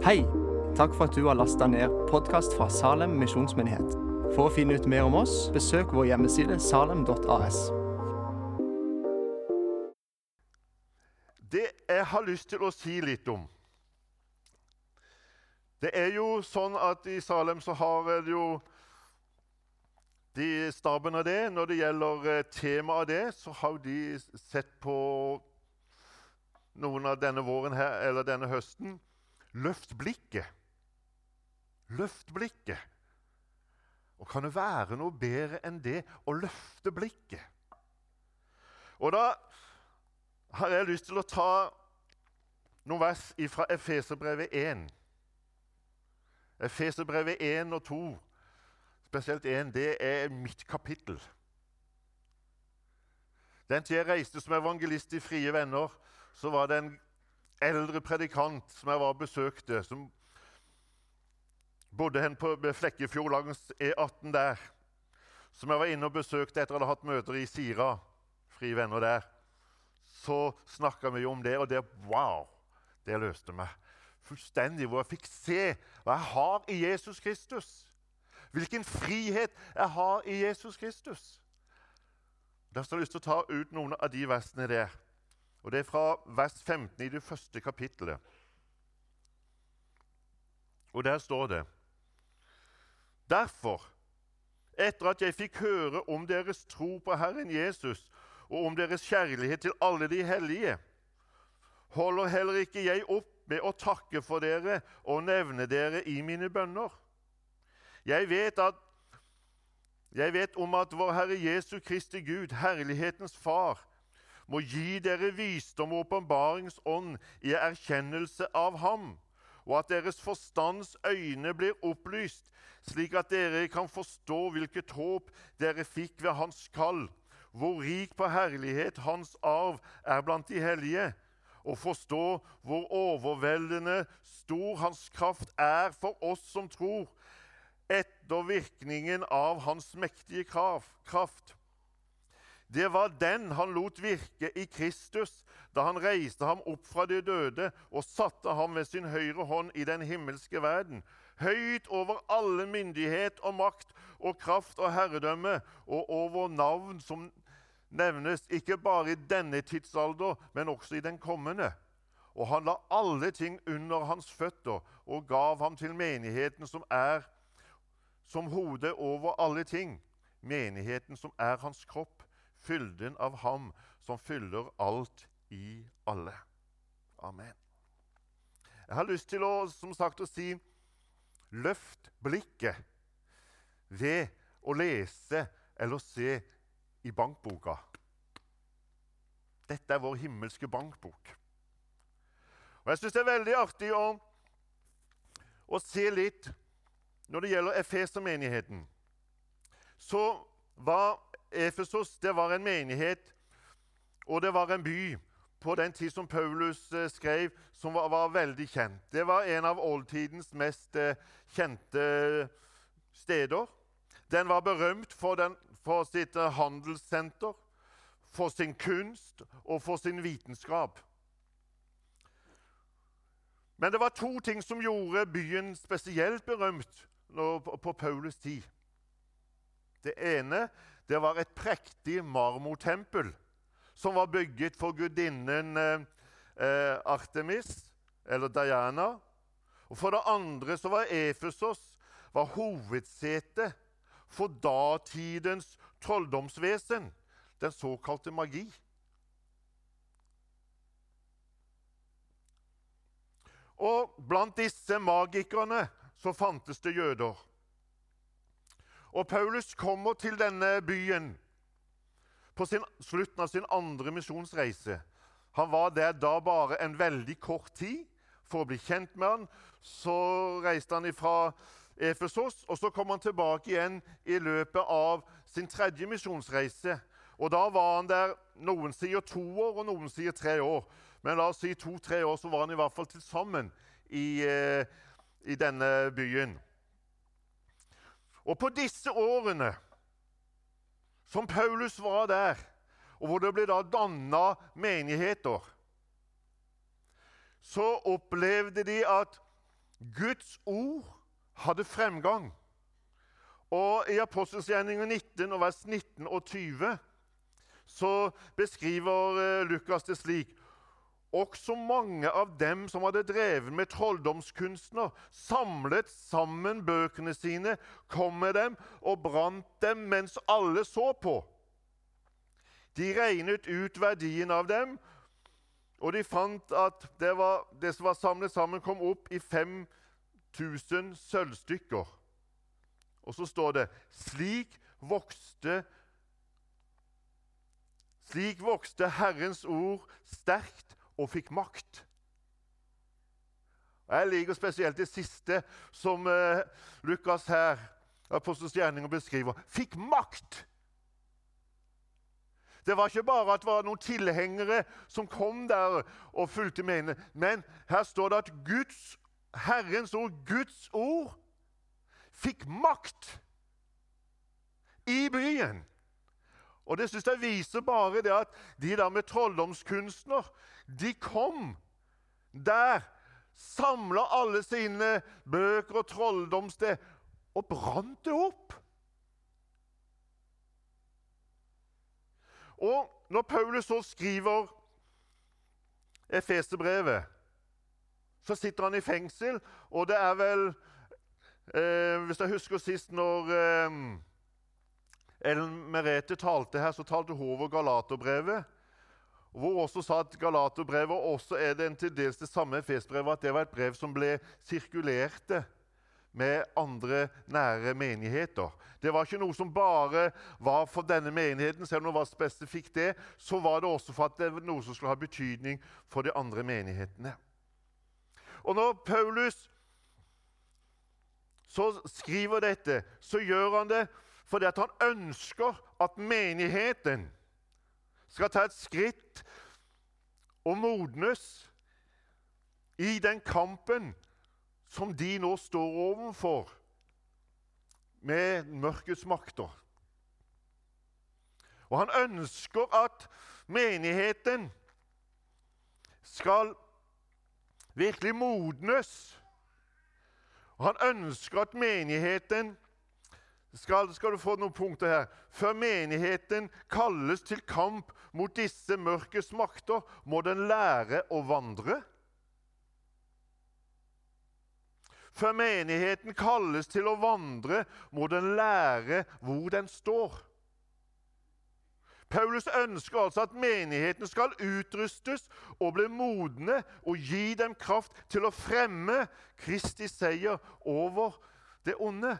Hei! Takk for at du har lasta ned podkast fra Salem misjonsmyndighet. For å finne ut mer om oss, besøk vår hjemmeside salem.as. Det jeg har lyst til å si litt om Det er jo sånn at i Salem så har det jo de staben av det. Når det gjelder eh, temaet av det, så har de sett på noen av denne våren her, eller denne høsten Løft blikket. Løft blikket. Og kan det være noe bedre enn det å løfte blikket? Og da har jeg lyst til å ta noen vers fra Efeserbrevet 1. Efeserbrevet 1 og 2, spesielt 1, det er mitt kapittel. Den tida jeg reiste som evangelist i Frie Venner, så var det en eldre predikant som jeg var og besøkte, som bodde hen på Flekkefjord langs E18 der. Som jeg var inne og besøkte etter at jeg hadde hatt møter i Sira. Frie venner der. Så snakka vi om det, og det wow! Det løste meg fullstendig. Hvor jeg fikk se hva jeg har i Jesus Kristus. Hvilken frihet jeg har i Jesus Kristus. Derfor har jeg lyst til å ta ut noen av de versene der. Og Det er fra vers 15 i det første kapittelet. Og der står det Derfor, etter at jeg fikk høre om deres tro på Herren Jesus og om deres kjærlighet til alle de hellige, holder heller ikke jeg opp med å takke for dere og nevne dere i mine bønner. Jeg vet, at, jeg vet om at vår Herre Jesu Kristi Gud, herlighetens Far, må gi dere visdom og åpenbaringsånd i erkjennelse av ham, og at deres forstands øyne blir opplyst, slik at dere kan forstå hvilket håp dere fikk ved hans kall, hvor rik på herlighet hans arv er blant de hellige, og forstå hvor overveldende stor hans kraft er for oss som tror, etter virkningen av hans mektige kraft. Det var den han lot virke i Kristus da han reiste ham opp fra de døde og satte ham ved sin høyre hånd i den himmelske verden, høyt over alle myndighet og makt og kraft og herredømme, og over navn som nevnes ikke bare i denne tidsalder, men også i den kommende. Og han la alle ting under hans føtter og gav ham til menigheten som er som hode over alle ting, menigheten som er hans kropp fylden av Ham som fyller alt i alle. Amen. Jeg har lyst til å, som sagt, å si løft blikket ved å lese eller se i bankboka. Dette er vår himmelske bankbok. Og Jeg syns det er veldig artig å, å se litt når det gjelder Efeser-menigheten. Så var Efesos var en menighet, og det var en by på den tid som Paulus eh, skrev, som var, var veldig kjent. Det var en av oldtidens mest eh, kjente steder. Den var berømt for, den, for sitt eh, handelssenter, for sin kunst og for sin vitenskap. Men det var to ting som gjorde byen spesielt berømt på Paulus tid. Det ene det var et prektig marmortempel som var bygget for gudinnen eh, eh, Artemis, eller Diana. Og For det andre så var Efesos var hovedsete for datidens trolldomsvesen, den såkalte magi. Og blant disse magikerne så fantes det jøder. Og Paulus kommer til denne byen på sin, slutten av sin andre misjonsreise. Han var der da bare en veldig kort tid for å bli kjent med han. Så reiste han fra Efesos, og så kom han tilbake igjen i løpet av sin tredje misjonsreise. Og Da var han der noen sier to år, og noen sier tre år. Men la oss si to-tre år, så var han i hvert fall til sammen i, eh, i denne byen. Og på disse årene som Paulus var der, og hvor det ble da danna menigheter, så opplevde de at Guds ord hadde fremgang. Og I Apostelsgjerningen 19, og vers 19 og 20 så beskriver eh, Lukas det slik også mange av dem som hadde drevet med trolldomskunstner, samlet sammen bøkene sine, kom med dem og brant dem mens alle så på. De regnet ut verdien av dem, og de fant at det, var, det som var samlet sammen, kom opp i 5000 sølvstykker. Og så står det slik vokste Slik vokste Herrens ord sterkt og fikk makt. Jeg liker spesielt det siste som uh, Lukas her, Apostels gjerninger, beskriver. Fikk makt! Det var ikke bare at det var noen tilhengere som kom der og fulgte med men her står det at Guds, Herrens ord, Guds ord, fikk makt i byen. Og det synes jeg viser bare det at de der med trolldomskunstner, de kom der, samla alle sine bøker og trolldomssted og brant det opp. Og når Paulus så skriver Efeserbrevet, så sitter han i fengsel, og det er vel Eh, hvis jeg husker sist når eh, Ellen Merete talte her, så talte hun over Galaterbrevet. Hvor også sa at Galaterbrevet også er det en til dels det samme Efesbrevet, at det var et brev som ble sirkulerte med andre nære menigheter. Det var ikke noe som bare var for denne menigheten, selv om det var spesifikt det, så var det også for at det var noe som skulle ha betydning for de andre menighetene. Og når Paulus så skriver dette, så gjør han det fordi han ønsker at menigheten skal ta et skritt og modnes i den kampen som de nå står overfor med mørkets makter. Og han ønsker at menigheten skal virkelig modnes og Han ønsker at menigheten skal, skal, du få noen punkter her. Før menigheten kalles til kamp mot disse mørkets makter, må den lære å vandre. Før menigheten kalles til å vandre, må den lære hvor den står. Paulus ønsker altså at menigheten skal utrustes og bli modne og gi dem kraft til å fremme Kristi seier over det onde.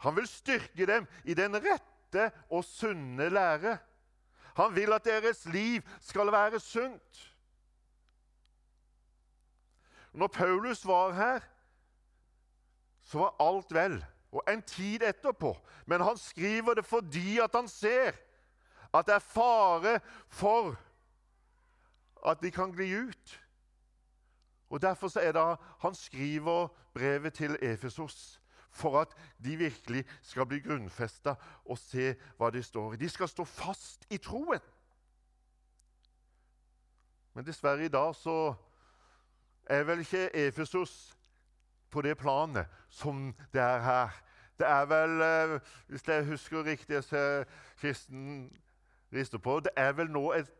Han vil styrke dem i den rette og sunne lære. Han vil at deres liv skal være sunt. Når Paulus var her, så var alt vel. Og en tid etterpå. Men han skriver det fordi at han ser at det er fare for at de kan gli ut. Og Derfor er det han skriver brevet til Efesos. For at de virkelig skal bli grunnfesta og se hva de står i. De skal stå fast i troen. Men dessverre i dag så er vel ikke Efesos på det planet som det er her. Det er vel, eh, hvis jeg husker riktig, ser rister på. Det er vel nå et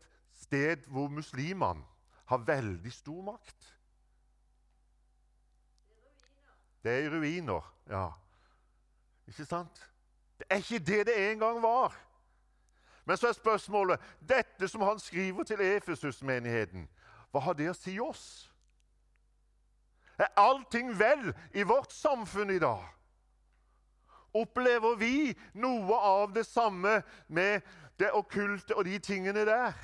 sted hvor muslimene har veldig stor makt. Det er i ruiner, ja. Ikke sant? Det er ikke det det en gang var. Men så er spørsmålet Dette som han skriver til Efesus-menigheten, hva har det å si oss? Er allting vel i vårt samfunn i dag? Opplever vi noe av det samme med det okkulte og de tingene der.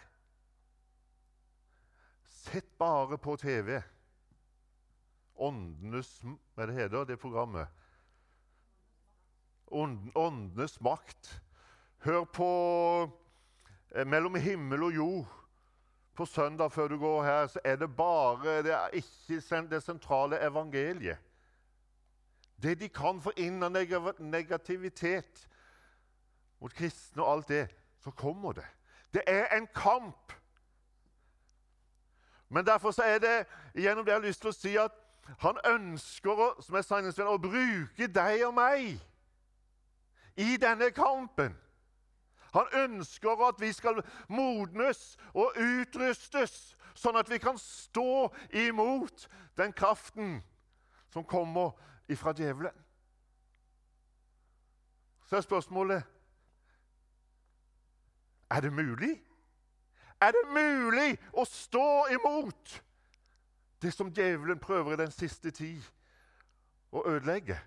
Sett bare på TV. Åndenes Hva det heter det programmet? Åndenes makt. Hør på eh, Mellom himmel og jord. På søndag før du går her, så er det bare Det er ikke det sentrale evangeliet. Det de kan få inn av negativitet mot kristne og alt det, så kommer det. Det er en kamp. Men derfor så er det gjennom det jeg har lyst til å si at Han ønsker som jeg sa, å bruke deg og meg i denne kampen. Han ønsker at vi skal modnes og utrustes, sånn at vi kan stå imot den kraften som kommer ifra djevelen. Så er spørsmålet Er det mulig? Er det mulig å stå imot det som djevelen prøver i den siste tid å ødelegge?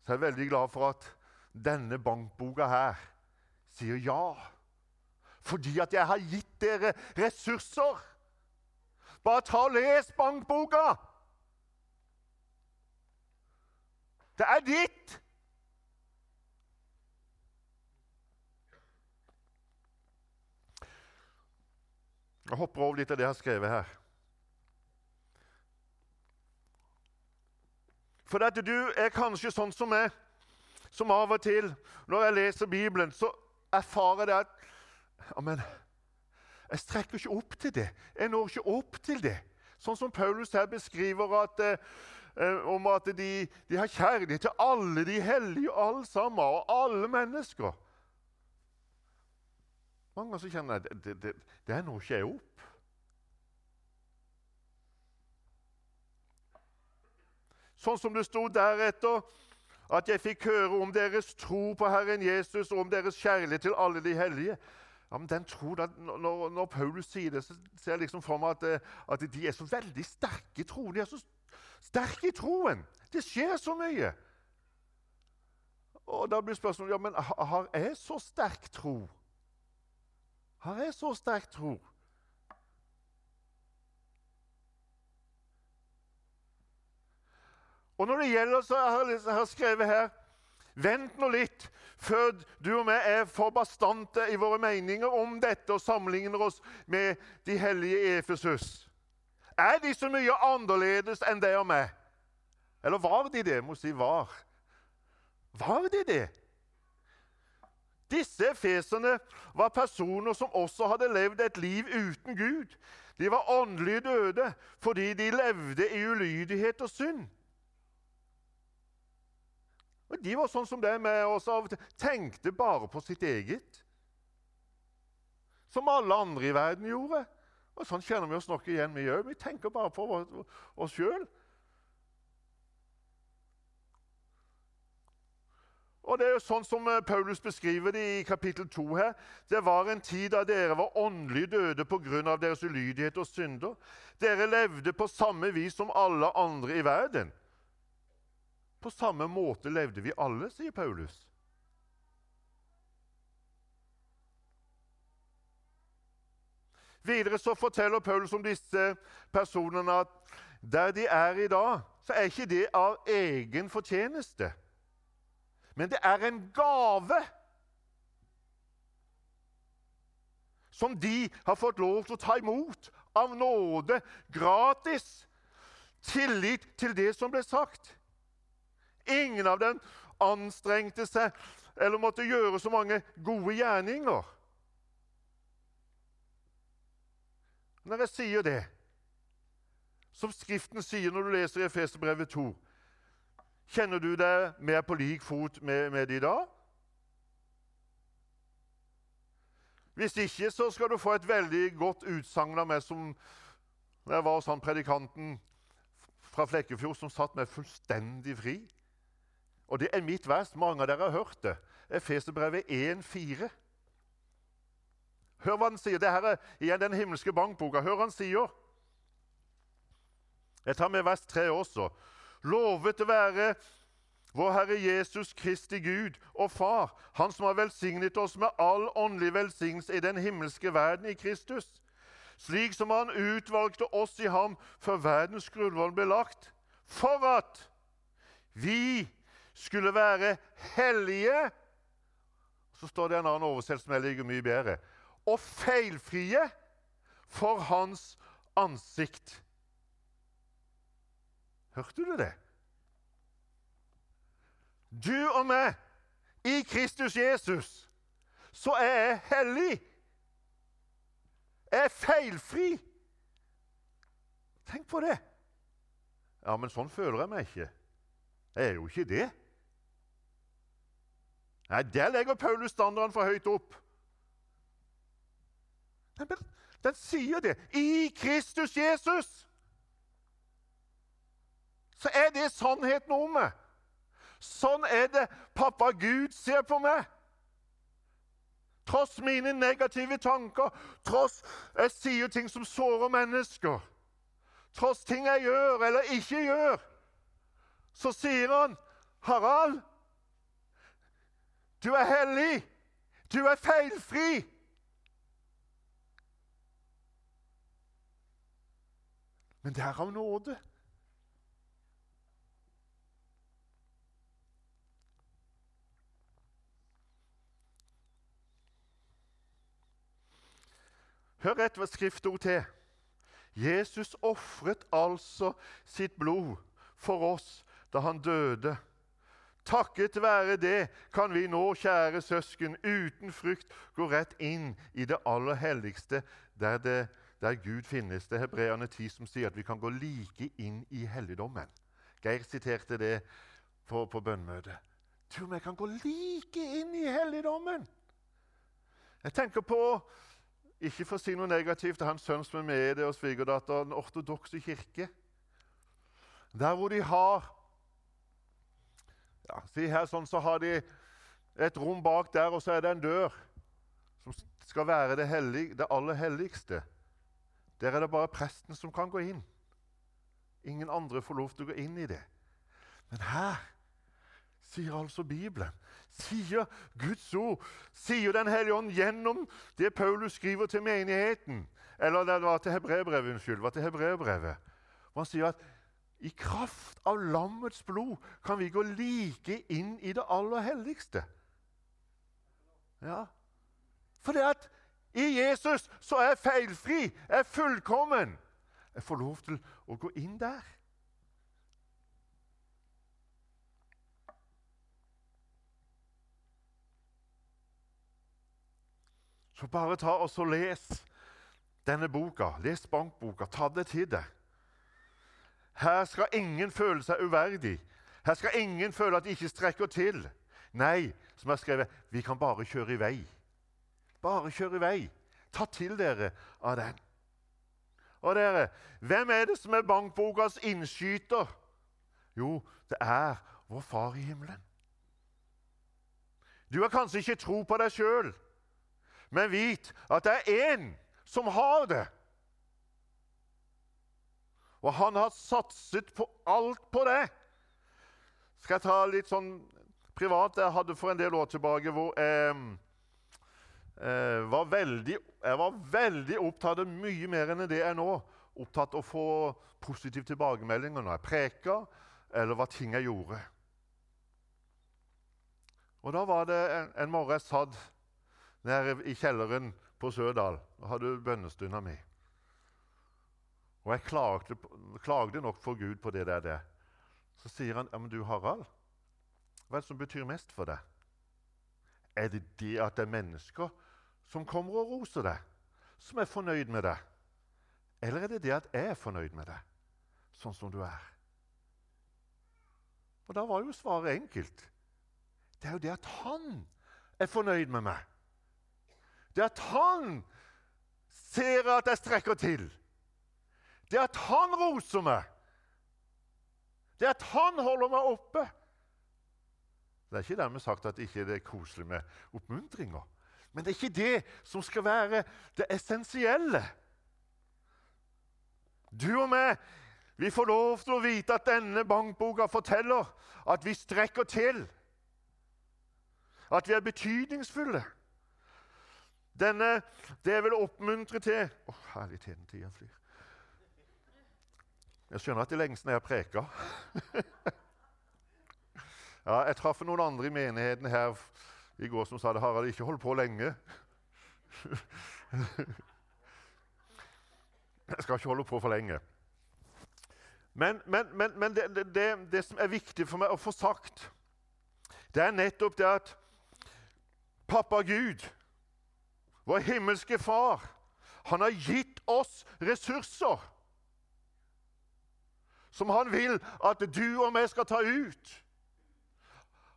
Så jeg er veldig glad for at denne bankboka her sier ja. Fordi at jeg har gitt dere ressurser. Bare ta og les bankboka! Det er ditt! Jeg hopper over litt av det jeg har skrevet her. For at du er kanskje sånn som meg, som av og til, når jeg leser Bibelen, så erfarer jeg at Amen, jeg strekker ikke opp til det. Jeg når ikke opp til det. Sånn som Paulus her beskriver at, eh, om at de, de, har kjærlighet til alle de hellige, alle sammen, og alle mennesker. Mange ganger kjenner jeg det, det, det, det er når ikke jeg opp. Sånn som det sto deretter, at jeg fikk høre om deres tro på Herren Jesus og om deres kjærlighet til alle de hellige. Ja, men den tro, da, når, når, Paulus sier det, så ser jeg liksom for meg at, eh, at, de er så veldig sterke i troen. De er så sterke i troen. Det skjer så mye. Og Da blir spørsmålet ja, men har jeg så sterk tro? Har jeg så sterk tro? Og når det gjelder, så har jeg skrevet her Vent nå litt før du og meg er for bastante i våre meninger om dette og sammenligner oss med de hellige Efesus. Er de så mye annerledes enn deg og meg? Eller var de det? Jeg Må si var. Var de det? Disse efeserne var personer som også hadde levd et liv uten Gud. De var åndelig døde fordi de levde i ulydighet og synd. Og De var sånn som det med oss av og til. Tenkte bare på sitt eget. Som alle andre i verden gjorde. Og Sånn kjenner vi oss nok igjen, vi òg. Vi tenker bare på oss sjøl. Og Det er jo sånn som eh, Paulus beskriver det i kapittel 2 her. Det var en tid da dere var åndelig døde pga. deres ulydighet og synder. Dere levde på samme vis som alle andre i verden. På samme måte levde vi alle, sier Paulus. Videre så forteller Paulus om disse personene at der de er i dag, så er ikke det av egen fortjeneste. Men det er en gave som de har fått lov til å ta imot av nåde, gratis. Tillit til det som ble sagt. Ingen av dem anstrengte seg eller måtte gjøre så mange gode gjerninger. Når jeg sier det, som Skriften sier når du leser Efeserbrevet 2, kjenner du deg mer på lik fot med, med i dag? Hvis ikke, så skal du få et veldig godt utsagn av meg som jeg var hos han predikanten fra Flekkefjord som satt meg fullstendig fri. Og det er mitt vers. Mange av dere har hørt det. Efeserbrevet 1,4. Hør hva han sier. Det her er igjen den himmelske bankboka. Hør hva han sier. Jeg tar med vers 3 også. Lovet å være vår Herre Jesus Kristi Gud og Far, Han som har velsignet oss med all åndelig velsignelse i den himmelske verden i Kristus, slik som Han utvalgte oss i ham før verdens grunnvoll ble lagt, for at vi skulle være hellige Så står det en annen oversettelse som jeg liker mye bedre. Og feilfrie for Hans ansikt. Hørte du det? Du og meg, i Kristus Jesus, så er jeg hellig. Jeg er feilfri. Tenk på det. Ja, men sånn føler jeg meg ikke. Jeg er jo ikke det. Nei, Der legger Paulus standarden for høyt opp. Den, den sier det. I Kristus Jesus så er det sannheten om meg. Sånn er det pappa Gud ser på meg. Tross mine negative tanker, tross jeg sier ting som sårer mennesker, tross ting jeg gjør eller ikke gjør, så sier han, 'Harald, du er hellig. Du er feilfri.' Men det er av nåde. Hør etter hva skriftord til. Jesus ofret altså sitt blod for oss da han døde. Takket være det kan vi nå, kjære søsken, uten frykt gå rett inn i det aller helligste, der, det, der Gud finnes. Det er Hebreerne 10 som sier at vi kan gå like inn i helligdommen. Geir siterte det på, på bønnmøtet. Tror vi kan gå like inn i helligdommen. Jeg tenker på ikke for å si noe negativt til hans sønn som er med i det, og svigerdatter, den ortodokse kirke. Der hvor de har ja, si her sånn, Så har de et rom bak der, og så er det en dør som skal være det, hellig, det aller helligste. Der er det bare presten som kan gå inn. Ingen andre får lov til å gå inn i det. Men her sier altså Bibelen sier Guds ord, sier Den hellige ånd gjennom det Paulus skriver til menigheten. Eller det var til hebreerbrevet, unnskyld. var til hebreerbrevet. Han sier at i kraft av lammets blod kan vi gå like inn i det aller helligste. Ja, For det at i Jesus så er jeg feilfri, jeg er fullkommen. Jeg får lov til å gå inn der. Så bare ta og så les denne boka. Les bankboka. Ta det til deg. Her skal ingen føle seg uverdig. Her skal ingen føle at de ikke strekker til. Nei, som har skrevet, vi kan bare kjøre i vei. Bare kjøre i vei. Ta til dere av den. Og dere, hvem er det som er bankbokas innskyter? Jo, det er vår Far i himmelen. Du har kanskje ikke tro på deg sjøl. Men vit at det er én som har det. Og han har satset på alt på det. Skal jeg ta litt sånn privat Jeg hadde for en del år tilbake hvor jeg, eh, var, veldig, jeg var veldig opptatt av mye mer enn det jeg er nå. Opptatt av å få positive tilbakemeldinger når jeg preka, eller hva ting jeg gjorde. Og Da var det en, en morgen jeg satt nede i kjelleren på Sørdal og hadde bønnestunda mi. Og jeg klagde, klagde, nok for Gud på det der. Det. Så sier han, ja, men du Harald, hva er det som betyr mest for deg? Er det det at det er mennesker som kommer og roser deg, som er fornøyd med deg? Eller er det det at jeg er fornøyd med deg, sånn som du er? Og Da var jo svaret enkelt. Det er jo det at han er fornøyd med meg. Det at han ser at jeg strekker til. Det at han roser meg. Det at han holder meg oppe. Det er ikke dermed sagt at det ikke er koselig med oppmuntringer. Men det er ikke det som skal være det essensielle. Du og meg vi får lov til å vite at denne bankboka forteller at vi strekker til. At vi er betydningsfulle. Denne, Det vil oppmuntre til Å, oh, herligheten, tida flyr. Jeg skjønner at det er lenge siden jeg har preka. ja, jeg traff noen andre i menigheten her i går som sa det. 'Harald, ikke hold på lenge.' jeg skal ikke holde på for lenge. Men, men, men, men det, det, det, som er viktig for meg å få sagt, det er nettopp det at pappa Gud vår himmelske Far, han har gitt oss ressurser som han vil at du og vi skal ta ut.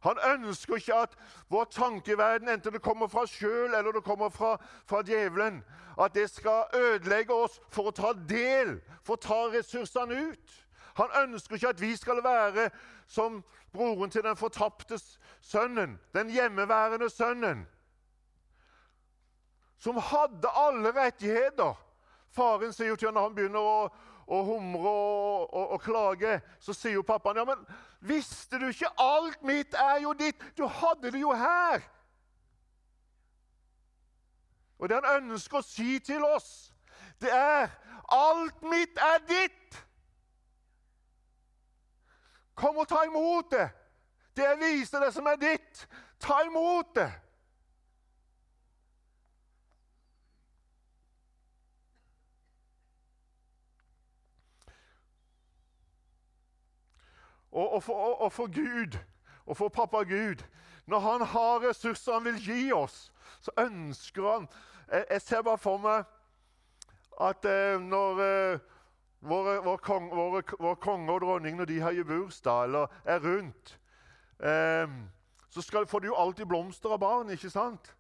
Han ønsker ikke at vår tankeverden, enten det kommer fra oss sjøl eller det kommer fra, fra, djevelen, at det skal ødelegge oss for å ta del, for å ta ressursene ut. Han ønsker ikke at vi skal være som broren til den fortapte sønnen, den hjemmeværende sønnen, som hadde alle rettigheter. Faren sier jo til når han begynner å, å humre og, og, og, klage, så sier jo pappaen ja, men visste du ikke alt mitt er jo ditt? Du hadde det jo her. Og det han ønsker å si til oss, det er alt mitt er ditt. Kom og ta imot det. Det jeg viser deg som er ditt. Ta imot det. Og, og, for, og, og, for, Gud, og for pappa Gud Når han har ressurser han vil gi oss, så ønsker han Jeg, jeg ser bare for meg at eh, når eh, våre, våre, kong, våre, våre konger og dronninger når de har bursdag eller er rundt, eh, så skal, får de jo alltid blomster av barn, ikke sant?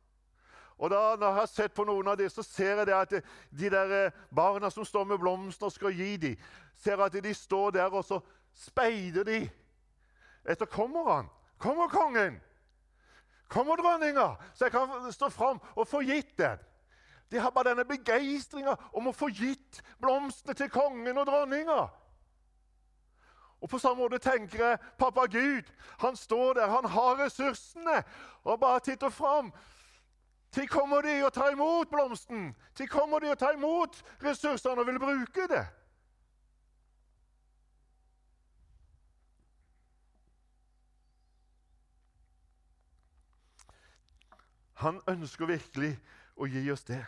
Og da, Når jeg har sett på noen av dem, så ser jeg at de der eh, barna som står med blomster og skal gi dem, ser at de står der og så speider de etter kommer han. Kommer kongen? Kommer dronninga, så jeg kan stå fram og få gitt den? De har bare denne begeistringa om å få gitt blomstene til kongen og dronninga. Og På samme måte tenker jeg pappa Gud. Han står der, han har ressursene. Og bare titter fram. Til kommer de og tar imot blomsten. Til kommer de og tar imot ressursene og vil bruke det. Han ønsker virkelig å gi oss det.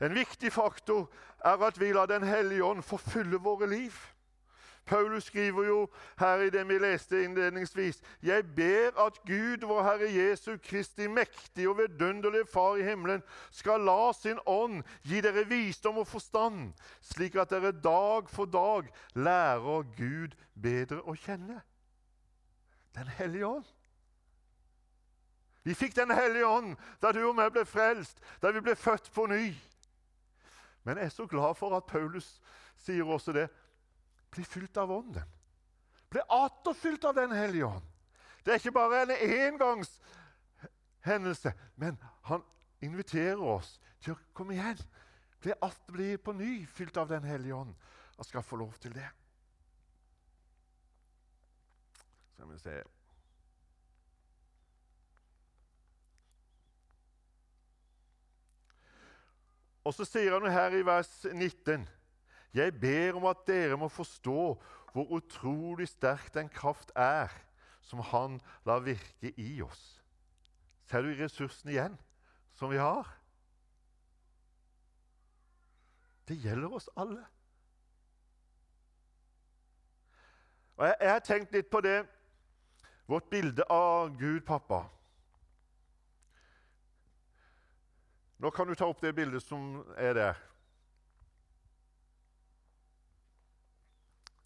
En viktig faktor er at vi lar Den hellige ånd forfylle våre liv. Paulus skriver jo her i det vi leste innledningsvis Jeg ber at Gud, vår Herre Jesu Kristi mektige og vidunderlige Far i himmelen, skal la sin ånd gi dere visdom og forstand, slik at dere dag for dag lærer Gud bedre å kjenne. Den hellige ånd. Vi fikk Den hellige ånd da du og meg ble frelst, da vi ble født på ny. Men jeg er så glad for at Paulus sier også det. Bli fylt av Ånden. Bli atterfylt av Den hellige ånd. Det er ikke bare en engangshendelse, men han inviterer oss til å komme igjen. Bli, bli på ny fylt av Den hellige ånd og skal få lov til det. Skal vi se Og så sier han her i vers 19.: Jeg ber om at dere må forstå hvor utrolig sterk den kraft er som Han lar virke i oss. Ser du ressursene igjen som vi har? Det gjelder oss alle. Og jeg, jeg har tenkt litt på det, vårt bilde av Gud, pappa. Nå kan du ta opp det bildet som er der.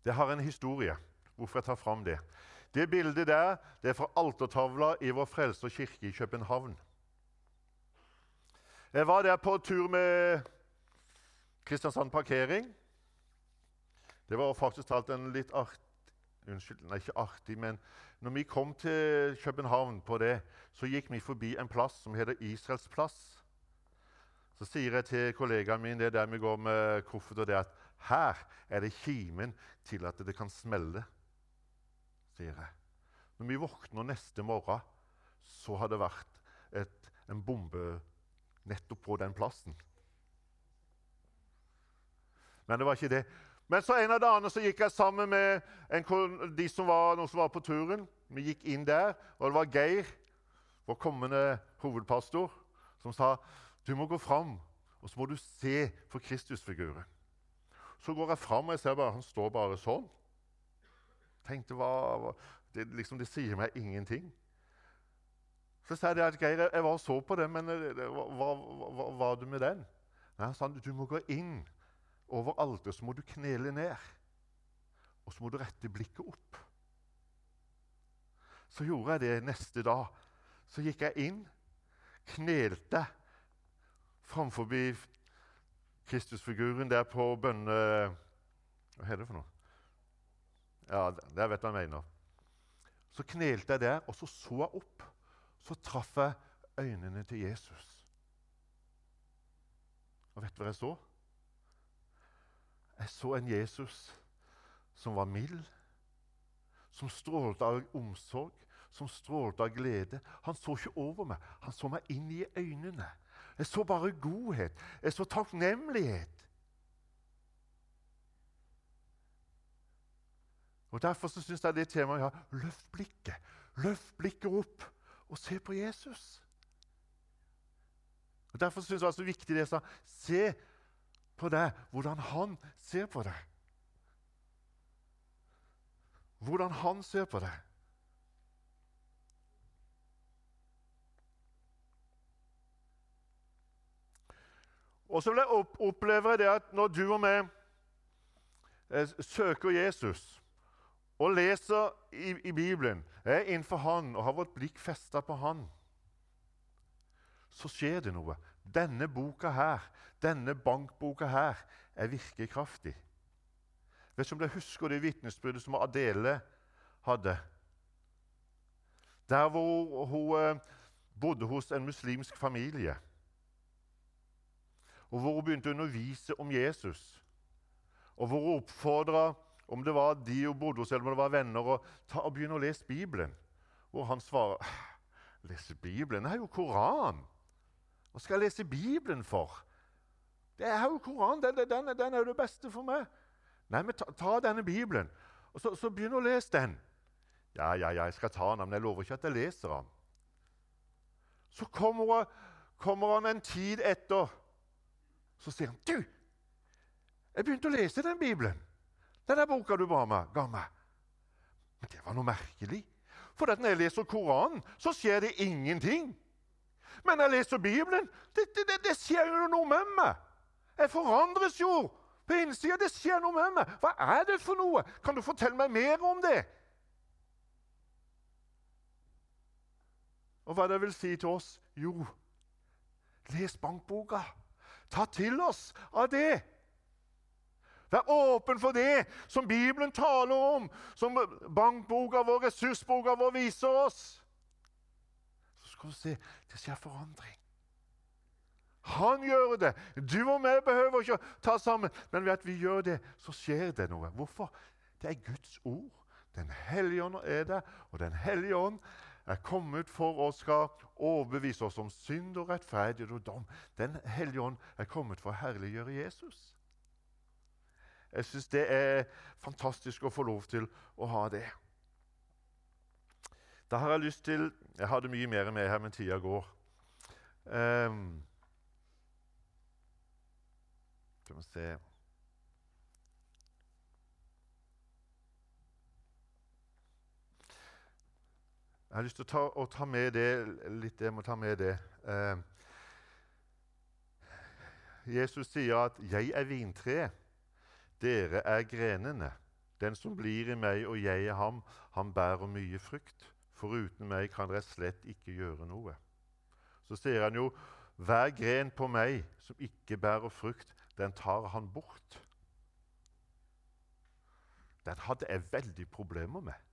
Det har en historie. Hvorfor jeg tar fram det? Det bildet der det er fra altertavla i Vår Frelser kirke i København. Jeg var der på tur med Kristiansand Parkering. Det var faktisk talt en litt artig Unnskyld, nei, ikke artig, men når vi kom til København på det, så gikk vi forbi en plass som heter Israels plass. Så sier jeg til kollegaen min det der vi går med koffert, og det at her er det kimen til at det kan smelle. sier jeg. Når vi våkner neste morgen, så har det vært et, en bombe nettopp på den plassen. Men det var ikke det. Men så en av dagene så gikk jeg sammen med en, de som var, noen som var på turen. Vi gikk inn der, og det var Geir, vår kommende hovedpastor, som sa du må gå fram, og så må du se for Kristusfiguren. Så går jeg fram, og jeg ser bare han står bare sånn. Tenkte, hva, det, liksom, det, sier meg ingenting. Så sa jeg at Geir, jeg var og så på det, men hva, hva, hva var du med den? Nei, Han sa du må gå inn over alteret så må du knele ned. Og så må du rette blikket opp. Så gjorde jeg det neste dag. Så gikk jeg inn, knelte framfor Kristusfiguren der på bønne... Hva heter det for noe? Ja, der vet du hva jeg mener. Så knelte jeg der, og så så jeg opp. Så traff jeg øynene til Jesus. Og vet du hva jeg så? Jeg så en Jesus som var mild, som strålte av omsorg, som strålte av glede. Han så ikke over meg, han så meg inn i øynene. Jeg så bare godhet. Jeg så takknemlighet. Og Derfor så syns jeg det temaet ja, løft blikket. Løft blikket opp og se på Jesus. Og Derfor syns jeg det er så viktig det jeg sa. Se på deg, hvordan han ser på deg. Hvordan han ser på deg. Og så vil jeg oppleve det at når du og meg eh, søker Jesus og leser i, i Bibelen, er innenfor Han og har vårt blikk festa på Han, så skjer det noe. Denne boka her, denne bankboka her, er virkekraftig. Vet ikke om dere husker det vitnesbyrdet som Adele hadde. Der hvor hun eh, bodde hos en muslimsk familie. Og hvor hun begynte å undervise om Jesus. Og hvor hun oppfordra om det var de hun bodde hos, eller om det var venner, å ta og begynne å lese Bibelen. Hvor han svarer Lese Bibelen? Det er jo Koran. Hva skal jeg lese Bibelen for? Det er jo Koran. Den, den, den, er jo det beste for meg. Nei, men ta, ta denne Bibelen, og så, så begynn å lese den. Ja, ja, ja, jeg skal ta den, men jeg lover ikke at jeg leser den. Så kommer, kommer han en tid etter. Så sier han, 'Du, jeg begynte å lese den Bibelen.' Den der boka du ba meg, ga meg. Men det var noe merkelig. For når jeg leser Koranen, så skjer det ingenting. Men når jeg leser Bibelen, det, det, det, det skjer jo noe med meg. Jeg forandres jo på innsida. Det skjer noe med meg. Hva er det for noe? Kan du fortelle meg mer om det? Og hva det vil si til oss? Jo, les bankboka. Ta til oss av det. Vær åpen for det som Bibelen taler om, som bankboka vår, ressursboka vår, viser oss. Så skal du se det skjer forandring. Han gjør det. Du og meg behøver ikke å ta sammen. Men ved at vi gjør det, så skjer det noe. Hvorfor? Det er Guds ord. Den hellige ånd er der, og Den hellige ånd er kommet for å skal overbevise oss om synd og rettferdighet og dom. Den hellige ånd er kommet for å herliggjøre Jesus. Jeg syns det er fantastisk å få lov til å ha det. Da har jeg lyst til Jeg hadde mye mer med her, men tida går. Um, skal vi se Jeg har lyst til å ta, å ta med det litt. Jeg må ta med det. Eh, Jesus sier at 'jeg er vintreet'. Dere er grenene. Den som blir i meg og jeg i ham, han bærer mye frukt. Foruten meg kan dere slett ikke gjøre noe. Så sier han jo, hver gren på meg som ikke bærer frukt, den tar han bort. Den hadde jeg veldig problemer med.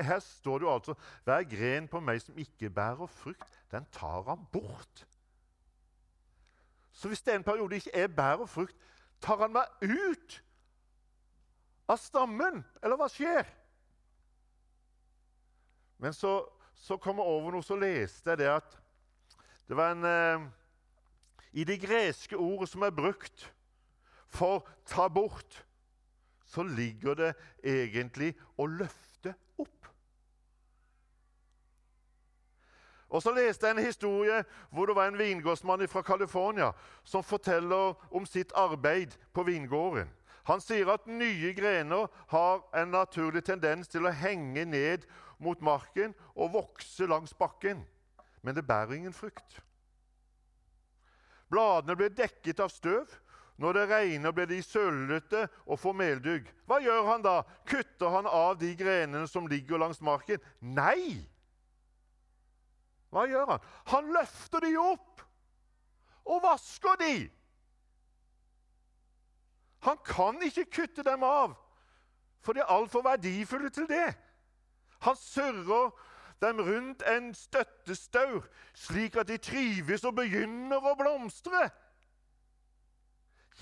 Her står det jo altså hver gren på meg som ikke bærer frukt, den tar han bort. Så hvis det en periode ikke er bær og frukt, tar han meg ut av stammen? Eller hva skjer? Men så, så kom jeg over noe, så leste jeg det at det var en eh, I det greske ordet som er brukt for 'ta bort', så ligger det egentlig å løfte opp. Og Så leste jeg en historie hvor det var en vingårdsmann fra California som forteller om sitt arbeid på vingården. Han sier at nye grener har en naturlig tendens til å henge ned mot marken og vokse langs bakken. Men det bærer ingen frukt. Bladene blir dekket av støv. Når det regner, blir de sølvete og får meldugg. Hva gjør han da? Kutter han av de grenene som ligger langs marken? Nei! Hva gjør han? Han løfter de opp og vasker de. Han kan ikke kutte dem av, for de er altfor verdifulle til det. Han surrer dem rundt en støttestaur, slik at de trives og begynner å blomstre.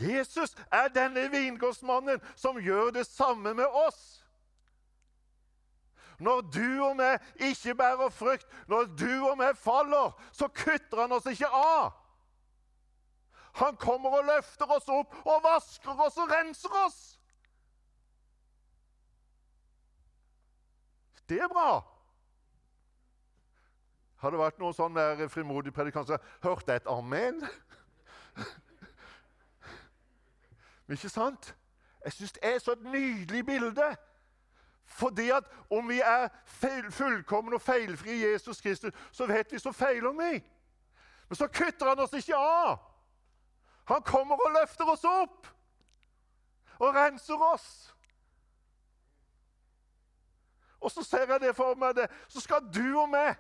Jesus er denne vingårdsmannen som gjør det samme med oss. Når du og meg ikke bærer frukt, når du og meg faller, så kutter han oss ikke av. Han kommer og løfter oss opp og vasker oss og renser oss. Det er bra. Har det vært noen sånn der frimodig predikant som har hørt et amen? Ikke sant? Jeg syns det er så et nydelig bilde. Fordi at om vi er fullkomne og feilfrie i Jesus Kristus, så vet vi så feiler vi. Men så kutter han oss ikke av. Han kommer og løfter oss opp og renser oss. Og så ser jeg det for meg det. Så skal du og meg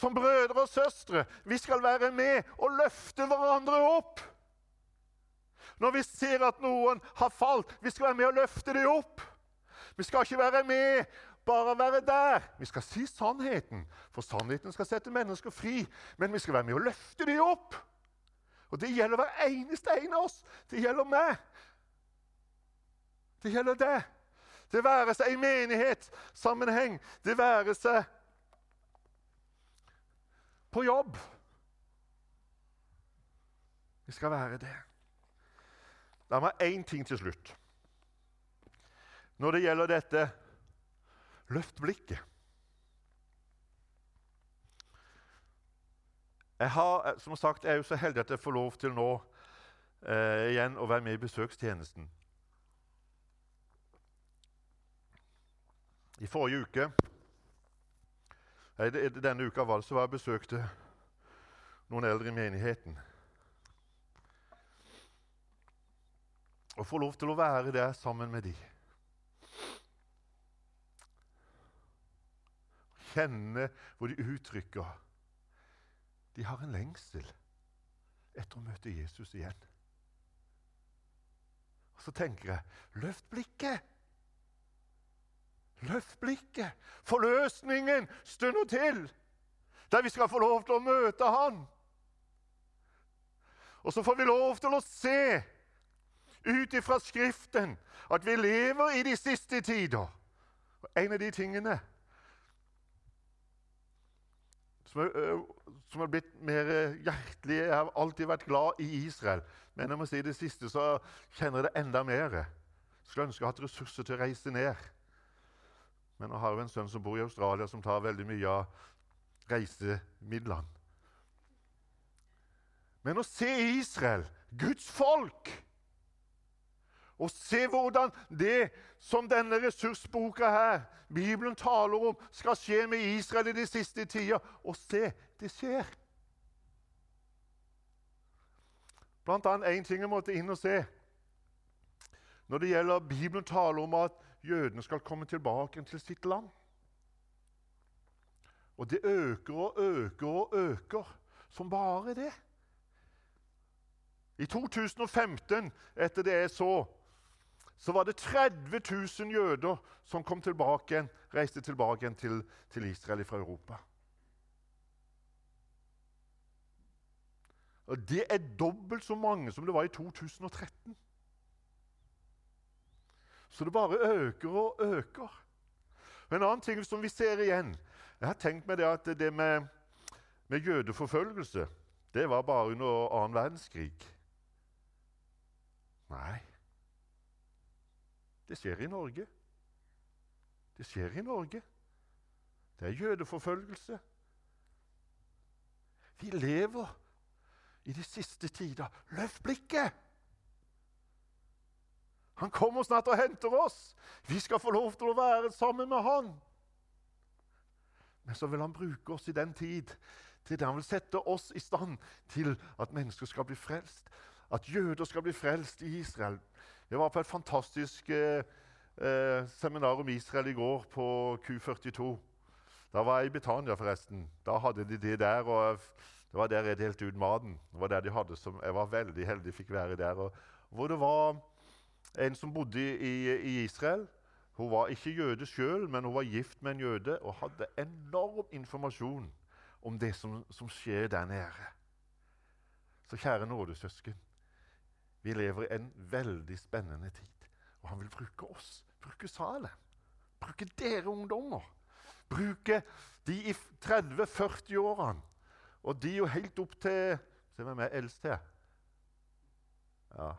som brødre og søstre. Vi skal være med og løfte hverandre opp. Når vi ser at noen har falt, vi skal være med og løfte dem opp. Vi skal ikke være med bare være der. Vi skal si sannheten, for sannheten skal sette mennesker fri. Men vi skal være med og løfte dem opp. Og det gjelder hver eneste en av oss. Det gjelder meg. Det gjelder det. Det være seg i menighetssammenheng, det være seg på jobb. Vi skal være det. La meg én ting til slutt. Når det gjelder dette løft blikket Jeg har, som sagt, jeg er jo så heldig at jeg får lov til nå eh, igjen å være med i besøkstjenesten. I forrige uke denne uka var det så jeg besøkte noen eldre i menigheten. Å få lov til å være der sammen med de. Kjenne hvor de uttrykker De har en lengsel etter å møte Jesus igjen. Og Så tenker jeg løft blikket! Løft blikket. Forløsningen stunder til, der vi skal få lov til å møte Han. Og så får vi lov til å se ut ifra Skriften at vi lever i de siste tider. Og En av de tingene som er, som er blitt mer hjertelig Jeg har alltid vært glad i Israel, men jeg må si det siste så kjenner jeg det enda mer. Skulle ønske jeg hadde ressurser til å reise ned. Men jeg har jo en sønn som bor i Australia, som tar veldig mye av reisemidlene. Men å se Israel, Guds folk, og se hvordan det som denne ressursboka her, Bibelen taler om, skal skje med Israel i de siste tider Og se, det skjer. Blant annet én ting jeg måtte inn og se. Når det gjelder Bibelen taler om at jødene skal komme tilbake til sitt land. Og det øker og øker og øker som bare det. I 2015, etter det jeg så, så var det 30 000 jøder som kom tilbake, reiste tilbake til, til Israel fra Europa. Og Det er dobbelt så mange som det var i 2013. Så det bare øker og øker. En annen ting som vi ser igjen Jeg har tenkt meg det at det med, med jødeforfølgelse det var bare under annen verdenskrig. Nei. Det skjer i Norge. Det skjer i Norge. Det er jødeforfølgelse. Vi lever i de siste tider. Løft blikket! Han kommer snart og henter oss. Vi skal få lov til å være sammen med han. Men så vil han bruke oss i den tid er det han vil sette oss i stand til at mennesker skal bli frelst. At jøder skal bli frelst i Israel. Jeg var på et fantastisk eh, eh, seminar om Israel i går på Q42. Da var jeg i Betania, forresten. Da hadde de det der. og Det var der jeg delte ut maten. Det var der de hadde som, Jeg var veldig heldig fikk være der. Og, hvor det var en som bodde i, i Israel. Hun var ikke jøde sjøl, men hun var gift med en jøde og hadde enorm informasjon om det som, som skjer der nede. Så kjære nådesøsken, vi lever i en veldig spennende tid. Og han vil bruke oss, bruke Salem, bruke dere ungdommer. Bruke de i 30-40-årene, og de jo helt opp til Se hvem jeg er eldst her. Ja,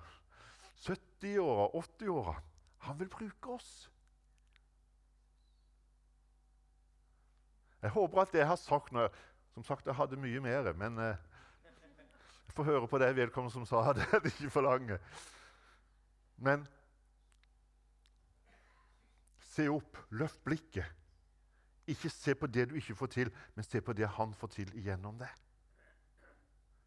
70-åra, 80-åra. Han vil bruke oss. Jeg håper at det jeg har sagt nå Som sagt, jeg hadde mye mer, men eh, jeg får høre på deg, vedkommende som sa det. det er ikke for lange. Men se opp, løft blikket. Ikke se på det du ikke får til, men se på det han får til igjennom det.